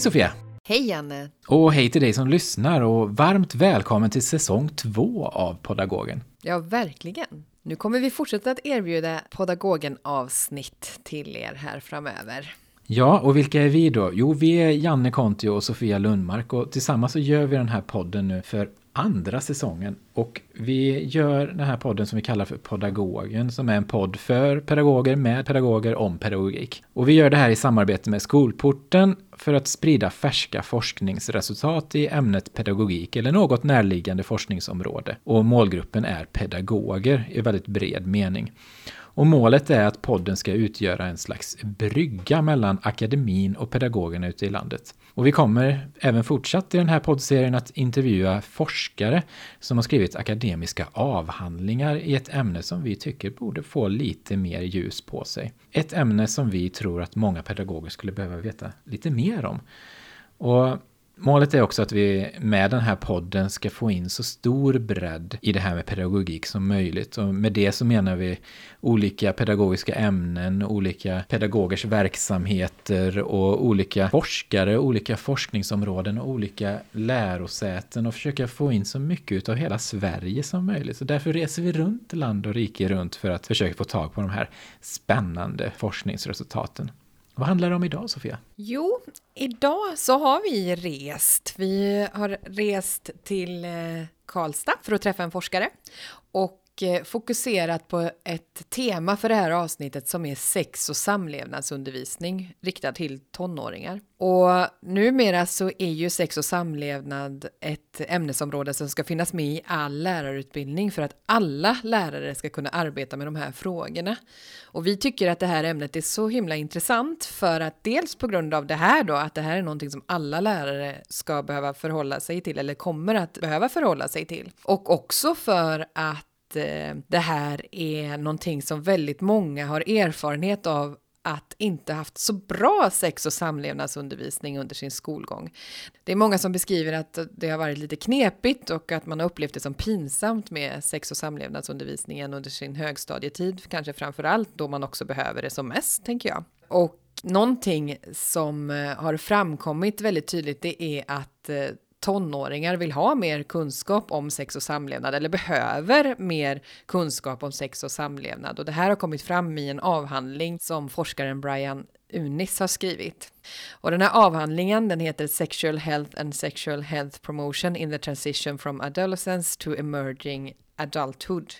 Hej Sofia! Hej Janne! Och hej till dig som lyssnar och varmt välkommen till säsong två av Podagogen. Ja, verkligen. Nu kommer vi fortsätta att erbjuda Podagogen-avsnitt till er här framöver. Ja, och vilka är vi då? Jo, vi är Janne Kontio och Sofia Lundmark och tillsammans så gör vi den här podden nu för andra säsongen. Och vi gör den här podden som vi kallar för Podagogen, som är en podd för pedagoger med pedagoger om pedagogik. Och vi gör det här i samarbete med Skolporten för att sprida färska forskningsresultat i ämnet pedagogik eller något närliggande forskningsområde. Och målgruppen är pedagoger i väldigt bred mening. Och målet är att podden ska utgöra en slags brygga mellan akademin och pedagogerna ute i landet. Och vi kommer även fortsatt i den här poddserien att intervjua forskare som har skrivit akademiska avhandlingar i ett ämne som vi tycker borde få lite mer ljus på sig. Ett ämne som vi tror att många pedagoger skulle behöva veta lite mer om. Och Målet är också att vi med den här podden ska få in så stor bredd i det här med pedagogik som möjligt. Och med det så menar vi olika pedagogiska ämnen, olika pedagogers verksamheter och olika forskare, olika forskningsområden och olika lärosäten och försöka få in så mycket av hela Sverige som möjligt. Så därför reser vi runt land och rike runt för att försöka få tag på de här spännande forskningsresultaten. Vad handlar det om idag, Sofia? Jo, idag så har vi rest. Vi har rest till eh, Karlstad för att träffa en forskare och Eh, fokuserat på ett tema för det här avsnittet som är sex och samlevnadsundervisning riktad till tonåringar. Och numera så är ju sex och samlevnad ett ämnesområde som ska finnas med i all lärarutbildning för att alla lärare ska kunna arbeta med de här frågorna. Och vi tycker att det här ämnet är så himla intressant för att dels på grund av det här då, att det här är någonting som alla lärare ska behöva förhålla sig till eller kommer att behöva förhålla sig till. Och också för att Eh, det här är någonting som väldigt många har erfarenhet av att inte haft så bra sex och samlevnadsundervisning under sin skolgång. Det är många som beskriver att det har varit lite knepigt och att man har upplevt det som pinsamt med sex och samlevnadsundervisningen under sin högstadietid, kanske framför allt då man också behöver det som mest, tänker jag. Och någonting som eh, har framkommit väldigt tydligt, det är att eh, tonåringar vill ha mer kunskap om sex och samlevnad eller behöver mer kunskap om sex och samlevnad. Och det här har kommit fram i en avhandling som forskaren Brian Unis har skrivit. Och den här avhandlingen den heter Sexual Health and Sexual Health Promotion in the Transition from Adolescence to Emerging Adulthood.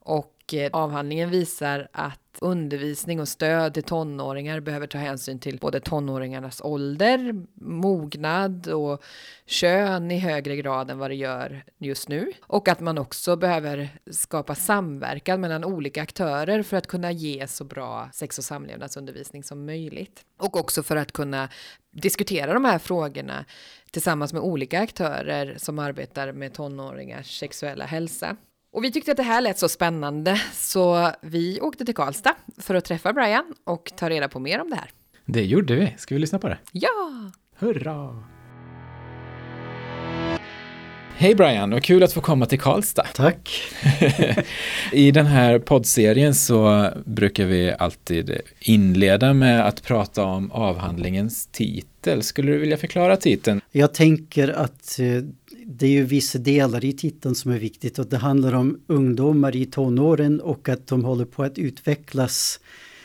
Och och eh, avhandlingen visar att undervisning och stöd till tonåringar behöver ta hänsyn till både tonåringarnas ålder, mognad och kön i högre grad än vad det gör just nu. Och att man också behöver skapa samverkan mellan olika aktörer för att kunna ge så bra sex och samlevnadsundervisning som möjligt. Och också för att kunna diskutera de här frågorna tillsammans med olika aktörer som arbetar med tonåringars sexuella hälsa. Och vi tyckte att det här lät så spännande så vi åkte till Karlstad för att träffa Brian och ta reda på mer om det här. Det gjorde vi. Ska vi lyssna på det? Ja! Hurra! Hej Brian, vad kul att få komma till Karlstad. Tack. I den här poddserien så brukar vi alltid inleda med att prata om avhandlingens titel. Skulle du vilja förklara titeln? Jag tänker att eh, det är ju vissa delar i titeln som är viktigt och det handlar om ungdomar i tonåren och att de håller på att utvecklas.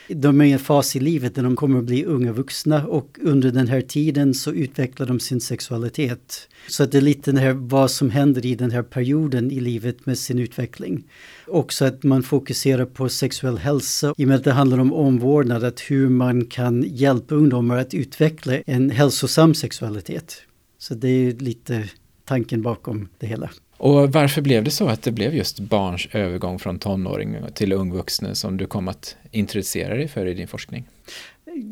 De är i en fas i livet där de kommer att bli unga vuxna och under den här tiden så utvecklar de sin sexualitet. Så att det är lite det här, vad som händer i den här perioden i livet med sin utveckling. Också att man fokuserar på sexuell hälsa i och med att det handlar om omvårdnad, att hur man kan hjälpa ungdomar att utveckla en hälsosam sexualitet. Så det är lite tanken bakom det hela. Och varför blev det så att det blev just barns övergång från tonåring till ung vuxen som du kom att intressera dig för i din forskning?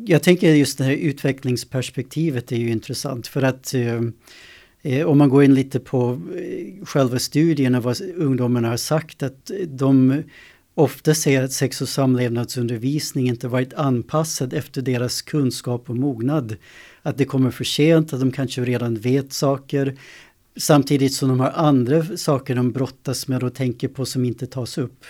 Jag tänker just det här utvecklingsperspektivet är ju intressant för att eh, eh om man går in lite på eh, själva studierna vad ungdomarna har sagt att de ofta säger att sex och samlevnadsundervisning inte varit anpassad efter deras kunskap och mognad. Att det kommer för sent, att de kanske redan vet saker. Samtidigt som de har andra saker de brottas med och tänker på som inte tas upp.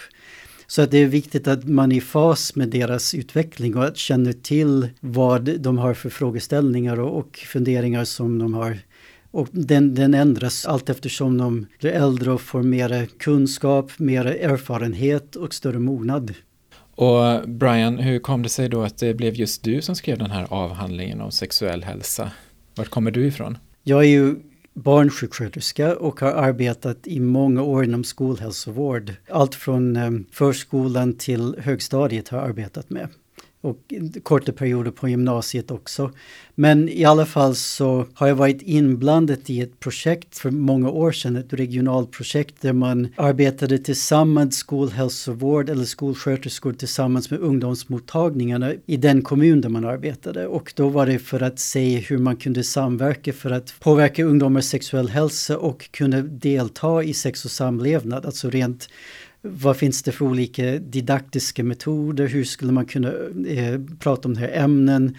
Så att det är viktigt att man är i fas med deras utveckling och att känna till vad de har för frågeställningar och, och funderingar som de har. Och den, den ändras allt eftersom de blir äldre och får mer kunskap, mer erfarenhet och större mognad. Och Brian, hur kom det sig då att det blev just du som skrev den här avhandlingen om sexuell hälsa? Vart kommer du ifrån? Jag är ju barnsjuksköterska och har arbetat i många år inom skolhälsovård. Allt från eh, förskolan till högstadiet har jag arbetat med och korta perioder på gymnasiet också. Men i alla fall så har jag varit inblandad i ett projekt för många år sedan, ett regionalt projekt där man arbetade tillsammans, skolhälsovård eller skolsköterskor tillsammans med ungdomsmottagningarna i den kommun där man arbetade. Och då var det för att se hur man kunde samverka för att påverka ungdomars sexuell hälsa och kunna delta i sex och samlevnad, alltså rent vad finns det för olika didaktiska metoder? Hur skulle man kunna eh, prata om de här ämnen?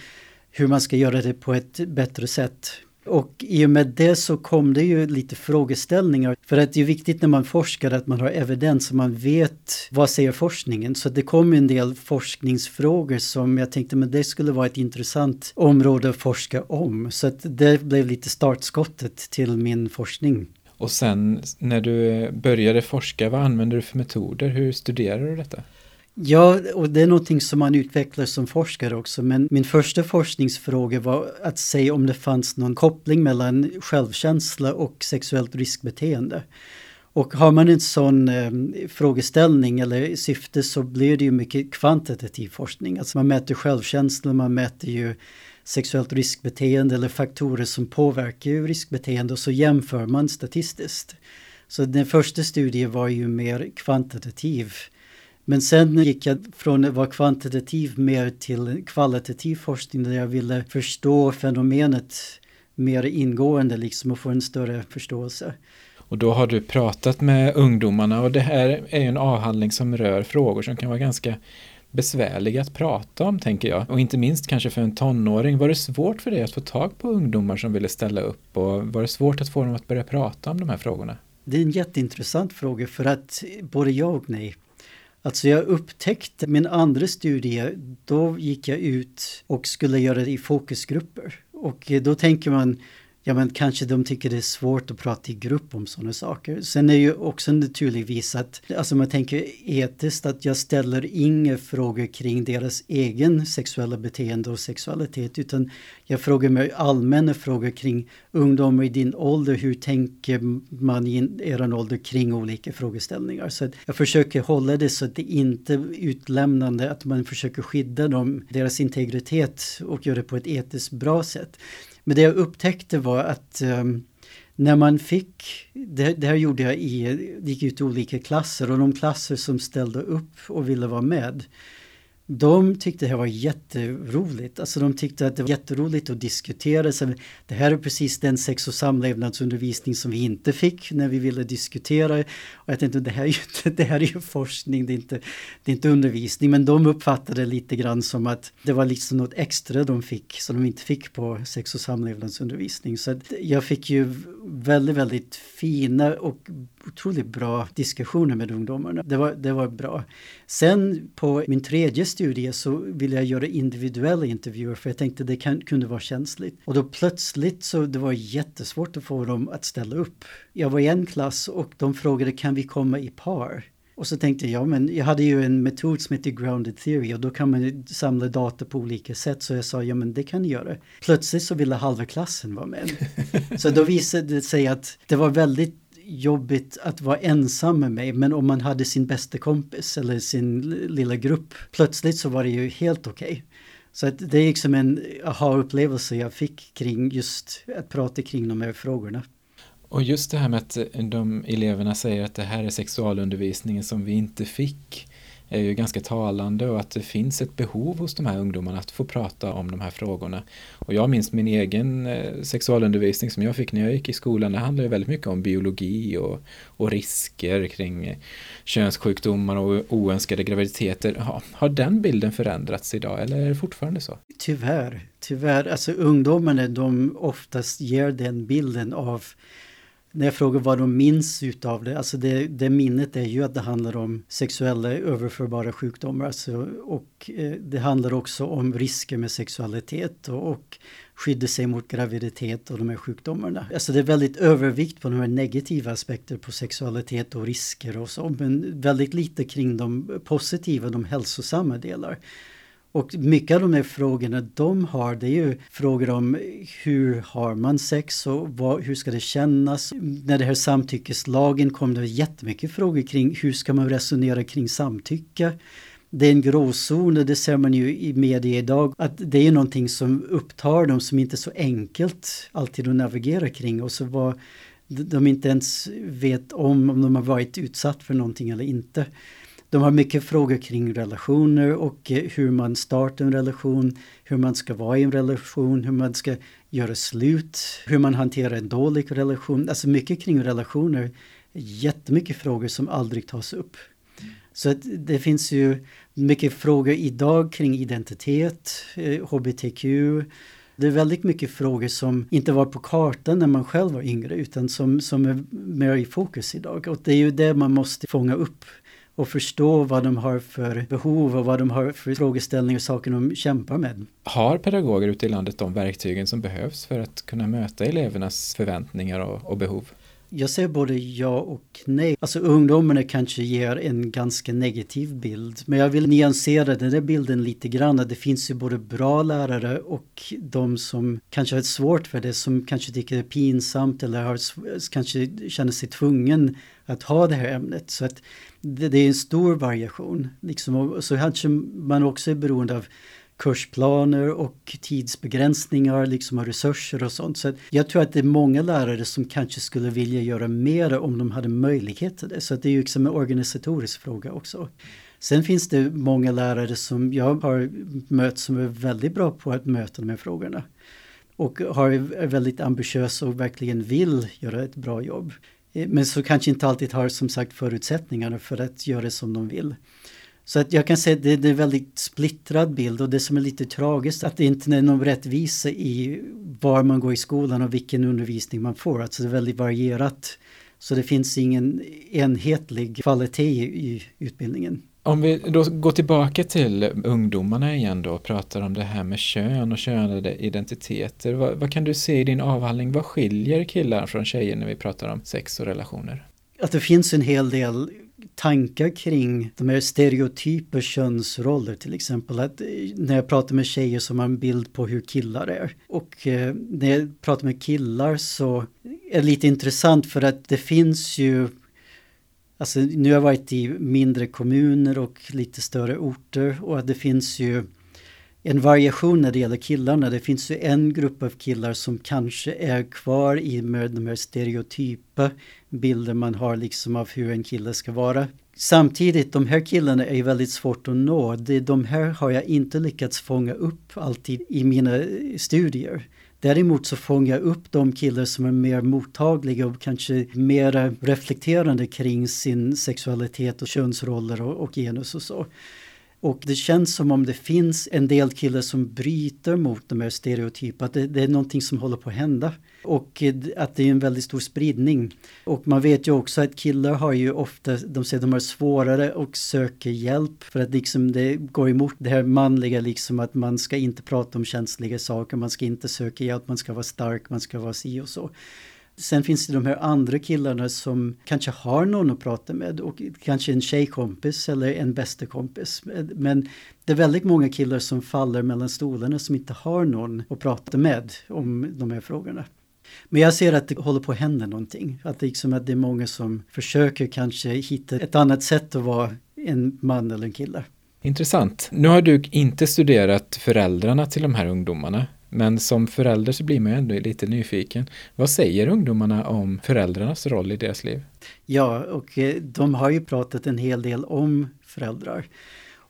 Hur man ska göra det på ett bättre sätt. Och i och med det så kom det ju lite frågeställningar. För att det är viktigt när man forskar att man har evidens och man vet vad säger forskningen. Så det kom en del forskningsfrågor som jag tänkte men det skulle vara ett intressant område att forska om. Så att det blev lite startskottet till min forskning. Och sen när du började forska, vad använder du för metoder? Hur studerar du detta? Ja, och det är någonting som man utvecklar som forskare också. Men min första forskningsfråga var att se om det fanns någon koppling mellan självkänsla och sexuellt riskbeteende. Och har man en sån eh, frågeställning eller syfte så blir det ju mycket kvantitativ forskning. Alltså man mäter självkänsla, man mäter ju sexuellt riskbeteende eller faktorer som påverkar riskbeteende och så jämför man statistiskt. Så den första studien var ju mer kvantitativ. Men sen gick jag från att vara kvantitativ mer till kvalitativ forskning där jag ville förstå fenomenet mer ingående liksom och få en större förståelse. Och då har du pratat med ungdomarna och det här är ju en avhandling som rör frågor som kan vara ganska besvärliga att prata om, tänker jag. Och inte minst kanske för en tonåring. Var det svårt för dig att få tag på ungdomar som ville ställa upp? Och var det svårt att få dem att börja prata om de här frågorna? Det är en jätteintressant fråga för att både ja och nej. Alltså jag upptäckte min andra studie, då gick jag ut och skulle göra det i fokusgrupper. Och då tänker man, ja men kanske de tycker det är svårt att prata i grupp om sådana saker. Sen är ju också naturligtvis att, alltså man tänker etiskt att jag ställer inga frågor kring deras egen sexuella beteende och sexualitet utan jag frågar mig allmänna frågor kring ungdomar i din ålder, hur tänker man i er ålder kring olika frågeställningar. Så jag försöker hålla det så att det inte är utlämnande, att man försöker skydda dem, deras integritet och göra det på ett etiskt bra sätt. Men det jag upptäckte var att um, när man fick, det, det, här gjorde jag i, gick ut i olika klasser och de klasser som ställde upp och ville vara med de tyckte det här var jätteroligt. Alltså de tyckte att det var jätteroligt att diskutera. Så det här är precis den sex och samlevnadsundervisning som vi inte fick när vi ville diskutera. Och jag tänkte det här är ju, det här är ju forskning, det är, inte, det är inte undervisning. Men de uppfattade det lite grann som att det var liksom något extra de fick som de inte fick på sex och samlevnadsundervisning. Så jag fick ju väldigt, väldigt fina och otroligt bra diskussioner med ungdomarna. Det var, det var bra. Sen på min tredje studie så ville jag göra individuella intervjuer för jag tänkte det kan, kunde vara känsligt. Och då plötsligt så det var jättesvårt att få dem att ställa upp. Jag var i en klass och de frågade kan vi komma i par? Och så tänkte jag, men jag hade ju en metod som heter grounded theory och då kan man samla data på olika sätt. Så jag sa, ja men det kan ni göra. Plötsligt så ville halva klassen vara med. så då visade det sig att det var väldigt jobbigt att vara ensam med mig men om man hade sin bästa kompis eller sin lilla grupp plötsligt så var det ju helt okej. Okay. Så att det är liksom en aha-upplevelse jag fick kring just att prata kring de här frågorna. Och just det här med att eh, de eleverna säger att det här är sexualundervisningen som vi inte fick är ju ganska talande och att det finns ett behov hos de här ungdomarna att få prata om de här frågorna. Och jag minns min egen eh, sexualundervisning som jag fick när jag gick i skolan. Det handlade väldigt mycket om biologi och, och risker kring eh, könssjukdomar och oönskade graviditeter. Ja, har den bilden förändrats idag eller är det fortfarande så? Tyvärr, tyvärr. Alltså ungdomarna de oftast ger den bilden av när jag frågar vad de minns utav det, alltså det, det minnet är ju att det handlar om sexuella överförbara sjukdomar alltså, och eh, det handlar också om risker med sexualitet och, och skydda sig mot graviditet och de här sjukdomarna. Alltså det är väldigt övervikt på de här negativa aspekter på sexualitet och risker och så, men väldigt lite kring de positiva, de hälsosamma delar. Och mycket av de här frågorna de har, det är ju frågor om hur har man sex och vad, hur ska det kännas? När det här samtyckeslagen kom det jättemycket frågor kring hur ska man resonera kring samtycke? Det är en gråzon och det ser man ju i media idag att det är någonting som upptar dem som inte är så enkelt alltid att navigera kring och så var de inte ens vet om om de har varit utsatt för någonting eller inte. De har mycket frågor kring relationer och eh, hur man startar en relation, hur man ska vara i en relation, hur man ska göra slut, hur man hanterar en dålig relation. Alltså mycket kring relationer. Jättemycket frågor som aldrig tas upp. Så det finns ju mycket frågor idag kring identitet, eh, hbtq. Det är väldigt mycket frågor som inte var på kartan när man själv var yngre utan som, som är mer i fokus idag. Och det är ju det man måste fånga upp och förstå vad de har för behov och vad de har för frågeställningar och saker de kämpar med. Har pedagoger ute i landet de verktygen som behövs för att kunna möta elevernas förväntningar och, och behov? Jag säger både ja och nej. Alltså ungdomarna kanske ger en ganska negativ bild. Men jag vill nyansera den där bilden lite grann. Det finns ju både bra lärare och de som kanske har svårt för det. Som kanske tycker det är pinsamt eller har, kanske känner sig tvungen att ha det här ämnet. Så att det, det är en stor variation. Liksom, och så kanske man också är beroende av kursplaner och tidsbegränsningar liksom och resurser och sånt. Så jag tror att det är många lärare som kanske skulle vilja göra mer om de hade möjlighet till det. Så det är ju liksom en organisatorisk fråga också. Sen finns det många lärare som jag har mött som är väldigt bra på att möta de här frågorna. Och har, är väldigt ambitiösa och verkligen vill göra ett bra jobb. Eh, men så kanske inte alltid har som sagt förutsättningarna för att göra som de vill. Så att jag kan säga att det, är en väldigt splittrad bild och det som är lite tragiskt att det inte är någon rättvisa i var man går i skolan och vilken undervisning man får. Alltså det är väldigt varierat. Så det finns ingen enhetlig kvalitet i utbildningen. Om vi då går tillbaka till ungdomarna igen då och pratar om det här med kön och könade identiteter. Vad, vad, kan du se i din avhandling? Vad skiljer killar från tjejer när vi pratar om sex och relationer? Att det finns en hel del tankar kring de här stereotypa könsroller till exempel. Att eh, när jag pratar med tjejer så har man en bild på hur killar är. Och eh, när jag pratar med killar så är det lite intressant för att det finns ju Alltså nu har jag varit i mindre kommuner och lite större orter och det finns ju en variation när det gäller killarna. Det finns ju en grupp av killar som kanske är kvar i med de här stereotypa bilder man har liksom av hur en kille ska vara. Samtidigt, de här killarna är väldigt svårt att nå. De här har jag inte lyckats fånga upp alltid i mina eh, studier. Däremot så fångar jag upp de killar som är mer mottagliga och kanske mer reflekterande kring sin sexualitet och könsroller och, och genus och så. Och det känns som om det finns en del killar som bryter mot de här stereotyperna, det, det, är någonting som håller på att hända. Och eh, att det är en väldigt stor spridning. Och man vet ju också att killar har ju ofta, de säger att de har svårare att söka hjälp för att liksom det går emot det här manliga liksom att man ska inte prata om känsliga saker, man ska inte söka hjälp, man ska vara stark, man ska vara si och så. Sen finns det de här andra killarna som kanske har någon att prata med och kanske en tjejkompis eller en bästa kompis. Men det är väldigt många killar som faller mellan stolarna som inte har någon att prata med om de här frågorna. Men jag ser att det håller på att hända någonting. Att det, liksom att det är många som försöker kanske hitta ett annat sätt att vara en man eller en kille. Intressant. Nu har du inte studerat föräldrarna till de här ungdomarna. Men som förälder så blir man ju ändå lite nyfiken. Vad säger ungdomarna om föräldrarnas roll i deras liv? Ja, och eh, de har ju pratat en hel del om föräldrar.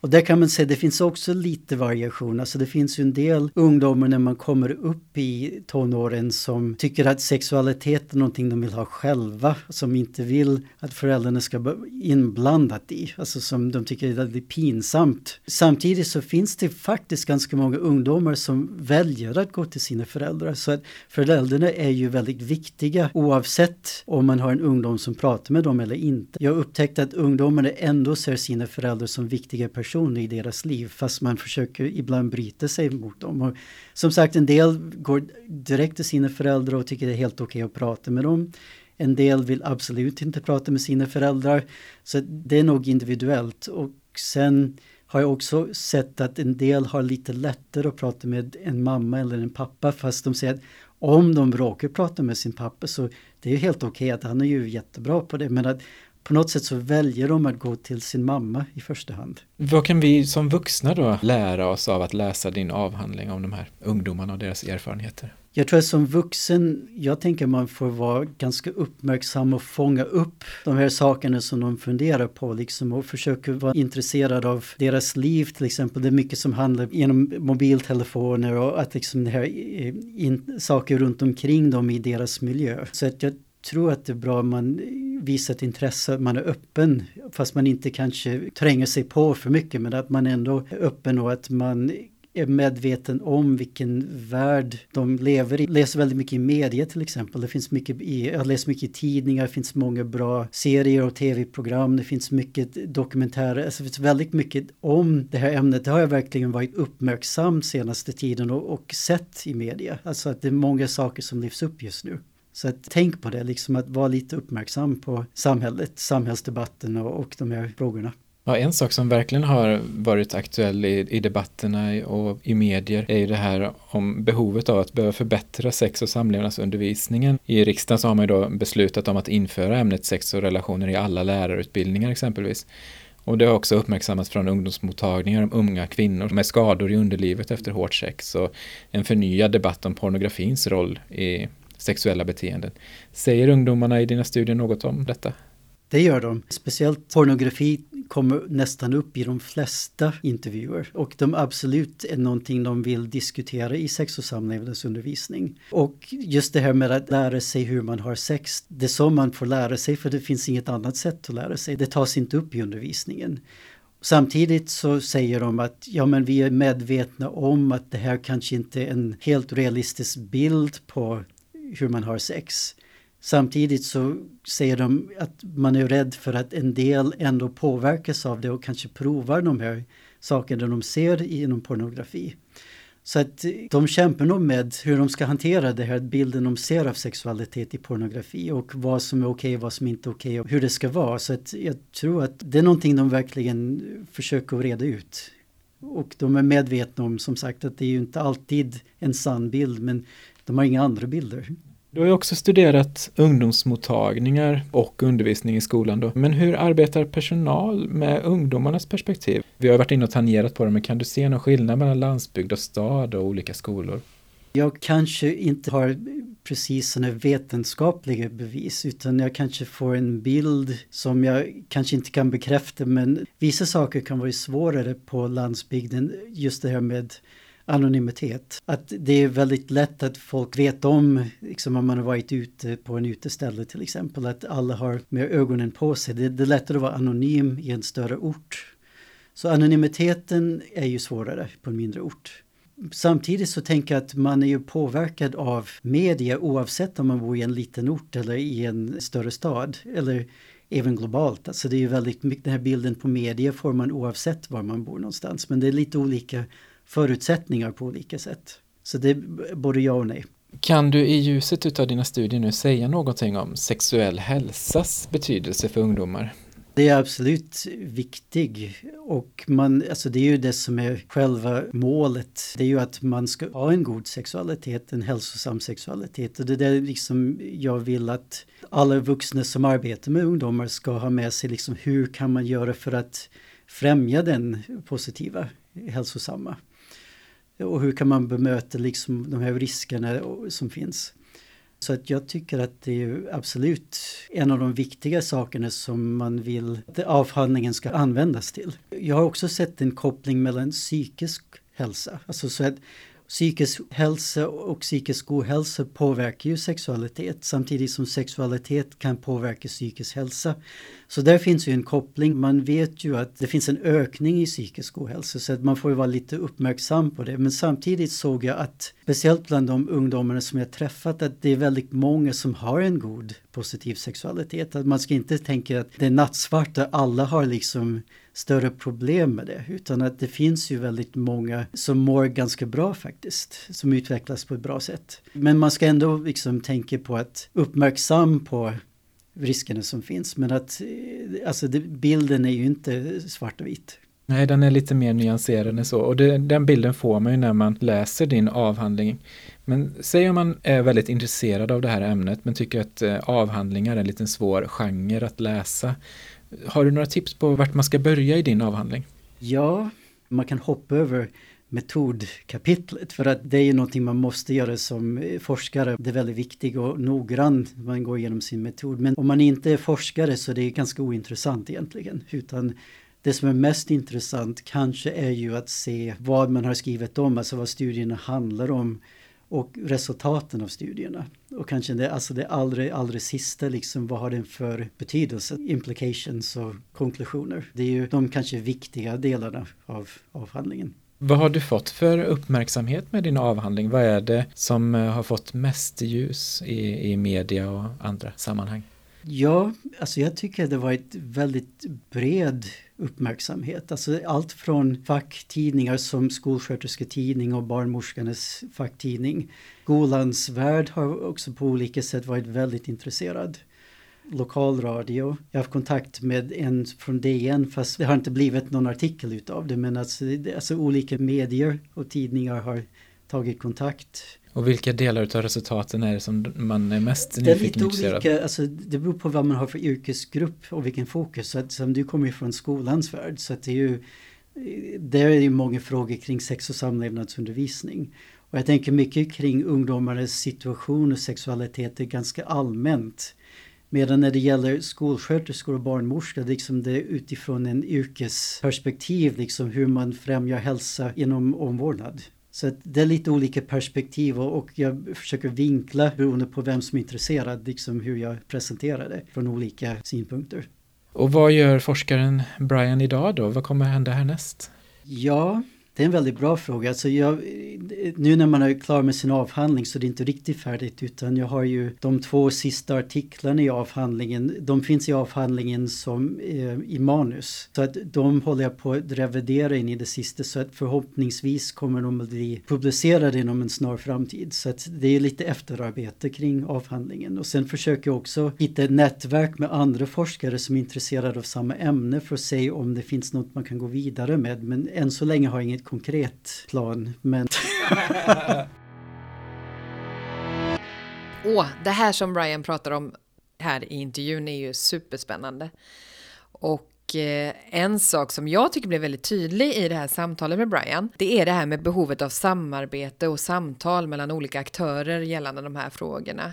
Och där kan man säga det finns också lite variation. Alltså det finns ju en del ungdomar när man kommer upp i tonåren som tycker att sexualitet är någonting de vill ha själva. Som inte vill att föräldrarna ska vara inblandat i. Alltså som de tycker är väldigt pinsamt. Samtidigt så finns det faktiskt ganska många ungdomar som väljer att gå till sina föräldrar. Så att föräldrarna är ju väldigt viktiga oavsett om man har en ungdom som pratar med dem eller inte. Jag upptäckte att ungdomarna ändå ser sina föräldrar som viktiga personer i deras liv fast man försöker ibland bryta sig mot dem. Och som sagt, en del går direkt till sina föräldrar och tycker det är helt okej okay att prata med dem. En del vill absolut inte prata med sina föräldrar. Så det är nog individuellt. Och sen har jag också sett att en del har lite lättare att prata med en mamma eller en pappa fast de säger att om de råkar prata med sin pappa så det är helt okej okay att han är ju jättebra på det men att på något sätt så väljer de att gå till sin mamma i första hand. Vad kan vi som vuxna då lära oss av att läsa din avhandling om de här ungdomarna och deras erfarenheter? Jag tror att som vuxen, jag tänker man får vara ganska uppmärksam och fånga upp de här sakerna som de funderar på liksom och försöka vara intresserad av deras liv till exempel. Det är mycket som handlar genom mobiltelefoner och att liksom det här eh, in, saker runt omkring dem i deras miljö. Så att jag tror att det är bra om man visar ett intresse, man är öppen fast man inte kanske tränger sig på för mycket men att man ändå är öppen och att man är medveten om vilken värld de lever i. Jag läser väldigt mycket i media till exempel. Det finns mycket i, jag läser mycket i tidningar, det finns många bra serier och tv-program, det finns mycket dokumentärer, alltså det finns väldigt mycket om det här ämnet. Det har jag verkligen varit uppmärksam senaste tiden och, och sett i media. Alltså att det är många saker som lyfts upp just nu. Så att tänk på det, liksom att vara lite uppmärksam på samhället, samhällsdebatten och, och de här frågorna. Ja, en sak som verkligen har varit aktuell i, i debatterna och i medier är ju det här om behovet av att behöva förbättra sex och samlevnadsundervisningen. I riksdagen så har man ju då beslutat om att införa ämnet sex och relationer i alla lärarutbildningar exempelvis. Och det har också uppmärksammats från ungdomsmottagningar om unga kvinnor med skador i underlivet efter hårt sex och en förnyad debatt om pornografins roll i sexuella beteenden. Säger ungdomarna i dina studier något om detta? Det gör de. Speciellt pornografi kommer nästan upp i de flesta intervjuer och de absolut är någonting de vill diskutera i sex och samlevnadsundervisning. Och just det här med att lära sig hur man har sex, det är så man får lära sig för det finns inget annat sätt att lära sig. Det tas inte upp i undervisningen. Samtidigt så säger de att ja, men vi är medvetna om att det här kanske inte är en helt realistisk bild på hur man har sex. Samtidigt så säger de att man är rädd för att en del ändå påverkas av det och kanske provar de här sakerna de ser inom pornografi. Så att de kämpar nog med hur de ska hantera det här bilden de ser av sexualitet i pornografi och vad som är okej, okay, vad som inte är okej okay och hur det ska vara. Så att jag tror att det är någonting de verkligen försöker reda ut. Och de är medvetna om som sagt att det är ju inte alltid en sann bild men de har inga andra bilder. Du har ju också studerat ungdomsmottagningar och undervisning i skolan då. Men hur arbetar personal med ungdomarnas perspektiv? Vi har varit inne och tangerat på det, men kan du se någon skillnad mellan landsbygd och stad och olika skolor? Jag kanske inte har precis sådana vetenskapliga bevis utan jag kanske får en bild som jag kanske inte kan bekräfta men vissa saker kan vara svårare på landsbygden. Just det här med anonymitet. Att det är väldigt lätt att folk vet om, liksom om man har varit ute på en uteställe till exempel, att alla har med ögonen på sig. Det, det är lättare att vara anonym i en större ort. Så anonymiteten är ju svårare på en mindre ort. Samtidigt så tänker jag att man är ju påverkad av media oavsett om man bor i en liten ort eller i en större stad. Eller även globalt. Alltså det är ju väldigt mycket, den här bilden på media får man oavsett var man bor någonstans. Men det är lite olika förutsättningar på olika sätt. Så det är både ja och nej. Kan du i ljuset av dina studier nu säga någonting om sexuell hälsas betydelse för ungdomar? Det är absolut viktigt och man, alltså det är ju det som är själva målet. Det är ju att man ska ha en god sexualitet, en hälsosam sexualitet. Och det är det liksom jag vill att alla vuxna som arbetar med ungdomar ska ha med sig. Liksom hur kan man göra för att främja den positiva, hälsosamma? Och hur kan man bemöta liksom de här riskerna som finns? Så att jag tycker att det är absolut en av de viktiga sakerna som man vill att avhandlingen ska användas till. Jag har också sett en koppling mellan psykisk hälsa, alltså så att psykisk hälsa och psykisk ohälsa påverkar ju sexualitet samtidigt som sexualitet kan påverka psykisk hälsa. Så där finns ju en koppling. Man vet ju att det finns en ökning i psykisk ohälsa så att man får ju vara lite uppmärksam på det. Men samtidigt såg jag att speciellt bland de ungdomarna som jag träffat att det är väldigt många som har en god positiv sexualitet. Att man ska inte tänka att det är nattsvart och alla har liksom större problem med det. Utan att det finns ju väldigt många som mår ganska bra faktiskt. Som utvecklas på ett bra sätt. Men man ska ändå liksom tänka på att uppmärksam på riskerna som finns. Men att eh, alltså det, bilden är ju inte svart och vit. Nej, den är lite mer nyanserad än så. Och det, den bilden får man ju när man läser din avhandling. Men säg om man är väldigt intresserad av det här ämnet men tycker att eh, avhandlingar är en liten svår genre att läsa. Har du några tips på vart man ska börja i din avhandling? Ja, man kan hoppa över metodkapitlet för att det är ju någonting man måste göra som forskare. Det är väldigt viktigt och noggrant man går igenom sin metod. Men om man inte är forskare så det är ganska ointressant egentligen. Utan det som är mest intressant kanske är ju att se vad man har skrivit om, alltså vad studierna handlar om och resultaten av studierna. Och kanske det, alltså det allra, allra sista, liksom, vad har den för betydelse? Implications och konklusioner. Det är ju de kanske viktiga delarna av avhandlingen. Vad har du fått för uppmärksamhet med din avhandling? Vad är det som eh, har fått mest ljus i, i media och andra sammanhang? Ja, alltså jag tycker det var ett väldigt bred uppmärksamhet. Alltså allt från facktidningar som Skolskötersketidning och Barnmorskarnas facktidning. Skolans värld har också på olika sätt varit väldigt intresserad. Lokalradio. Jag har haft kontakt med en från DN fast det har inte blivit någon artikel utav det men alltså, alltså olika medier och tidningar har tagit kontakt. Och vilka delar av resultaten är det som man är mest nyfiken på? Det är lite olika, alltså, det beror på vad man har för yrkesgrupp och vilken fokus. Så att, som du kommer ju från skolans värld så att det är ju där är det många frågor kring sex och samlevnadsundervisning. Och jag tänker mycket kring ungdomarnas situation och sexualitet är ganska allmänt. Medan när det gäller skolsköterskor och barnmorskor, liksom det är utifrån en yrkesperspektiv, liksom hur man främjar hälsa inom omvårdnad. Så det är lite olika perspektiv och jag försöker vinkla beroende på vem som är intresserad, liksom hur jag presenterar det från olika synpunkter. Och vad gör forskaren Brian idag då? Vad kommer hända härnäst? Ja, det är en väldigt bra fråga. Alltså jag, nu när man är klar med sin avhandling så är det inte riktigt färdigt utan jag har ju de två sista artiklarna i avhandlingen. De finns i avhandlingen som eh, i manus. Så att de håller jag på att revidera in i det sista så att förhoppningsvis kommer de att bli publicerade inom en snar framtid. Så att det är lite efterarbete kring avhandlingen. Och sen försöker jag också hitta ett nätverk med andra forskare som är intresserade av samma ämne för att se om det finns något man kan gå vidare med. Men än så länge har jag inget konkret plan. Men... Åh, det här som Brian pratar om här i intervjun är ju superspännande. Och eh, en sak som jag tycker blev väldigt tydlig i det här samtalet med Brian, det är det här med behovet av samarbete och samtal mellan olika aktörer gällande de här frågorna.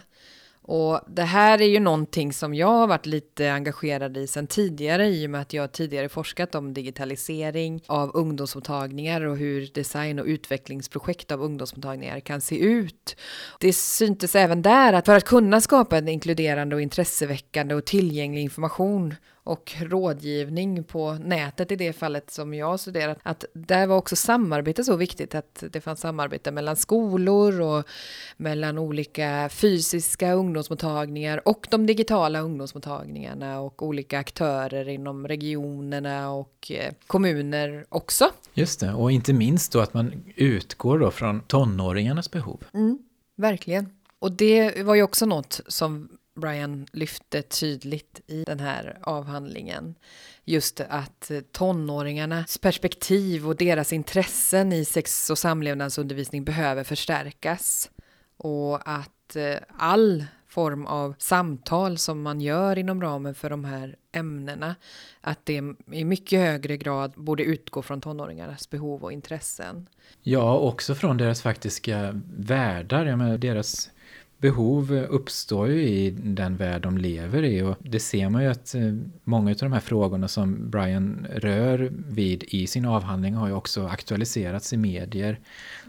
Och det här är ju någonting som jag har varit lite engagerad i sedan tidigare i och med att jag tidigare forskat om digitalisering av ungdomsmottagningar och hur design och utvecklingsprojekt av ungdomsmottagningar kan se ut. Det syntes även där att för att kunna skapa en inkluderande och intresseväckande och tillgänglig information och rådgivning på nätet i det fallet som jag studerat, att där var också samarbete så viktigt, att det fanns samarbete mellan skolor och mellan olika fysiska ungdomsmottagningar och de digitala ungdomsmottagningarna och olika aktörer inom regionerna och eh, kommuner också. Just det, och inte minst då att man utgår då från tonåringarnas behov. Mm, verkligen. Och det var ju också något som Brian lyfte tydligt i den här avhandlingen. Just att tonåringarnas perspektiv och deras intressen i sex och samlevnadsundervisning behöver förstärkas. Och att eh, all form av samtal som man gör inom ramen för de här ämnena, att det i mycket högre grad borde utgå från tonåringarnas behov och intressen. Ja, också från deras faktiska världar, jag menar deras behov uppstår ju i den värld de lever i och det ser man ju att eh, många av de här frågorna som Brian rör vid i sin avhandling har ju också aktualiserats i medier.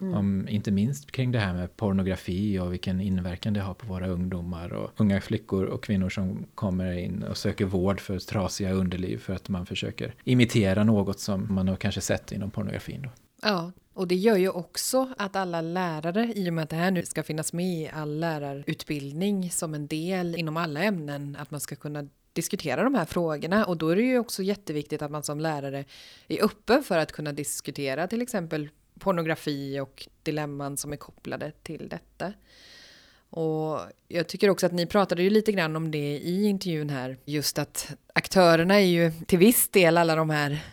Mm. Om, inte minst kring det här med pornografi och vilken inverkan det har på våra ungdomar och unga flickor och kvinnor som kommer in och söker vård för trasiga underliv för att man försöker imitera något som man har kanske sett inom pornografin. Då. Ja, och det gör ju också att alla lärare, i och med att det här nu ska finnas med i all lärarutbildning som en del inom alla ämnen, att man ska kunna diskutera de här frågorna och då är det ju också jätteviktigt att man som lärare är öppen för att kunna diskutera till exempel pornografi och dilemman som är kopplade till detta. Och jag tycker också att ni pratade ju lite grann om det i intervjun här, just att aktörerna är ju till viss del alla de här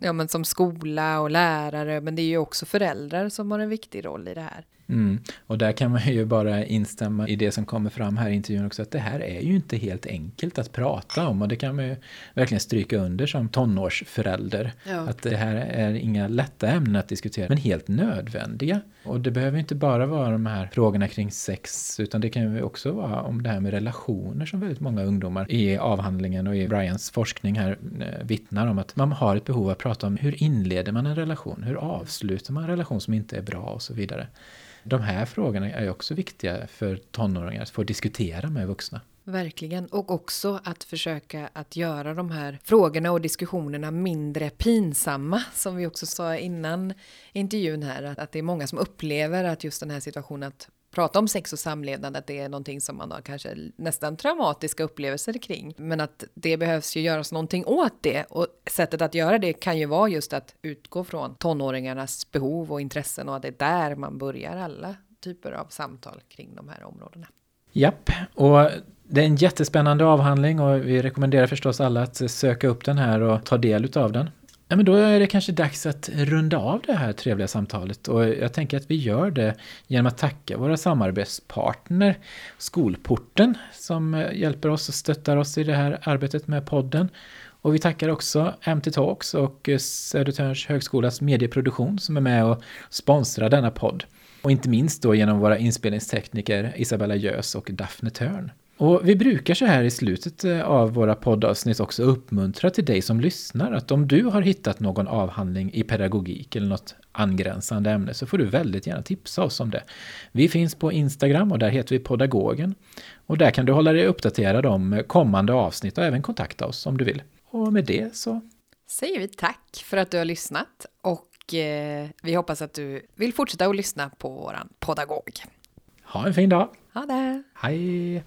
ja, men som skola och lärare, men det är ju också föräldrar som har en viktig roll i det här. Mm. Och där kan man ju bara instämma i det som kommer fram här i intervjun också, att det här är ju inte helt enkelt att prata om och det kan man ju verkligen stryka under som tonårsförälder. Ja. Att det här är inga lätta ämnen att diskutera, men helt nödvändiga. Och det behöver inte bara vara de här frågorna kring sex, utan det kan ju också vara om det här med relationer som väldigt många ungdomar i avhandlingen och i Brians forskning här eh, vittnar om att man har ett behov att prata om hur inleder man en relation, hur avslutar man en relation som inte är bra och så vidare. De här frågorna är också viktiga för tonåringar att få diskutera med vuxna. Verkligen, och också att försöka att göra de här frågorna och diskussionerna mindre pinsamma, som vi också sa innan intervjun här, att det är många som upplever att just den här situationen att prata om sex och samlevnad, att det är någonting som man har kanske nästan traumatiska upplevelser kring. Men att det behövs ju göras någonting åt det och sättet att göra det kan ju vara just att utgå från tonåringarnas behov och intressen och att det är där man börjar alla typer av samtal kring de här områdena. Japp, och det är en jättespännande avhandling och vi rekommenderar förstås alla att söka upp den här och ta del av den. Ja, men då är det kanske dags att runda av det här trevliga samtalet och jag tänker att vi gör det genom att tacka våra samarbetspartner Skolporten som hjälper oss och stöttar oss i det här arbetet med podden. Och vi tackar också MT Talks och Södertörns högskolas medieproduktion som är med och sponsrar denna podd. Och inte minst då genom våra inspelningstekniker Isabella Gös och Daphne Törn. Och vi brukar så här i slutet eh, av våra poddavsnitt också uppmuntra till dig som lyssnar att om du har hittat någon avhandling i pedagogik eller något angränsande ämne så får du väldigt gärna tipsa oss om det. Vi finns på Instagram och där heter vi Podagogen. Och där kan du hålla dig uppdaterad om kommande avsnitt och även kontakta oss om du vill. Och med det så säger vi tack för att du har lyssnat och eh, vi hoppas att du vill fortsätta att lyssna på våran podagog. Ha en fin dag! Ha det! Hej!